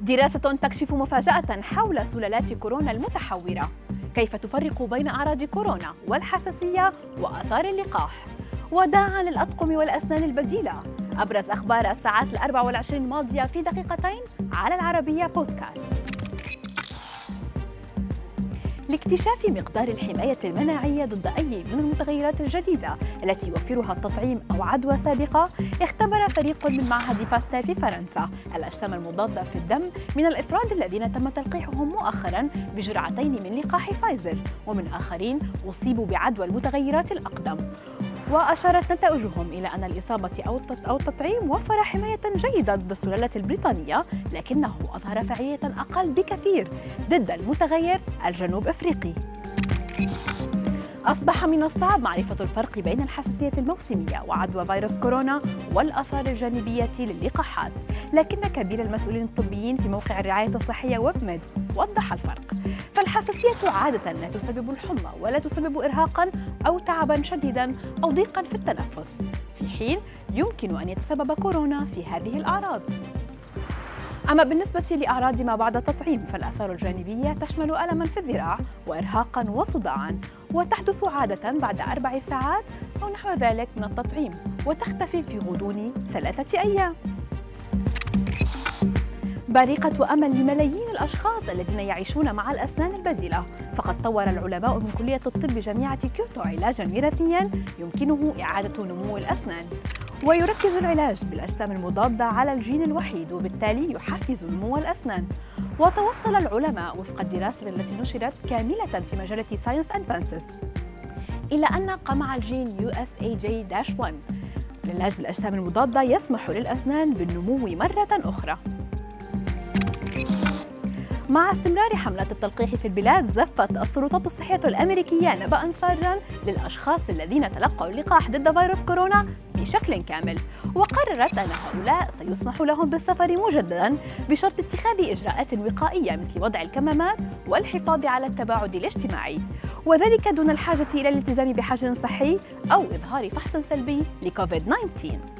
دراسة تكشف مفاجأة حول سلالات كورونا المتحورة. كيف تفرق بين أعراض كورونا والحساسية وآثار اللقاح؟ وداعا للأطقم والأسنان البديلة. أبرز أخبار الساعات الأربع والعشرين الماضية في دقيقتين على العربية بودكاست. لاكتشاف مقدار الحماية المناعية ضد أي من المتغيرات الجديدة التي يوفرها التطعيم أو عدوى سابقة اختبر فريق من معهد باستير في فرنسا. الأجسام المضادة في الدم من الأفراد الذين تم تلقيحهم مؤخرا بجرعتين من لقاح فايزر ومن آخرين أصيبوا بعدوى المتغيرات الأقدم. وأشارت نتائجهم إلى أن الإصابة أو التطعيم وفر حماية جيدة ضد السلالة البريطانية لكنه أظهر فعالية أقل بكثير ضد المتغير الجنوب أفريقي. أصبح من الصعب معرفة الفرق بين الحساسية الموسمية وعدوى فيروس كورونا والآثار الجانبية للقاحات لكن كبير المسؤولين الطبيين في موقع الرعاية الصحية ويب وضح الفرق. فالحساسية عادة لا تسبب الحمى ولا تسبب إرهاقا أو تعبا شديدا أو ضيقا في التنفس. في حين يمكن أن يتسبب كورونا في هذه الأعراض. أما بالنسبة لأعراض ما بعد التطعيم فالآثار الجانبية تشمل ألما في الذراع وإرهاقا وصداعا وتحدث عادة بعد أربع ساعات أو نحو ذلك من التطعيم وتختفي في غضون ثلاثة أيام. بارقة أمل لملايين الأشخاص الذين يعيشون مع الأسنان البديلة. فقد طور العلماء من كلية الطب جامعة كيوتو علاجا وراثيا يمكنه إعادة نمو الأسنان. ويركز العلاج بالأجسام المضادة على الجين الوحيد وبالتالي يحفز نمو الأسنان. وتوصل العلماء وفق الدراسة التي نشرت كاملة في مجلة Science Advances إلى أن قمع الجين USAG-1 العلاج بالأجسام المضادة يسمح للأسنان بالنمو مرة أخرى. مع استمرار حملات التلقيح في البلاد زفت السلطات الصحية الأمريكية نبأ سارا للأشخاص الذين تلقوا اللقاح ضد فيروس كورونا بشكل كامل. وقررت أن هؤلاء سيسمح لهم بالسفر مجددا بشرط اتخاذ إجراءات وقائية مثل وضع الكمامات والحفاظ على التباعد الاجتماعي. وذلك دون الحاجة إلى الالتزام بحجر صحي أو إظهار فحص سلبي لكوفيد 19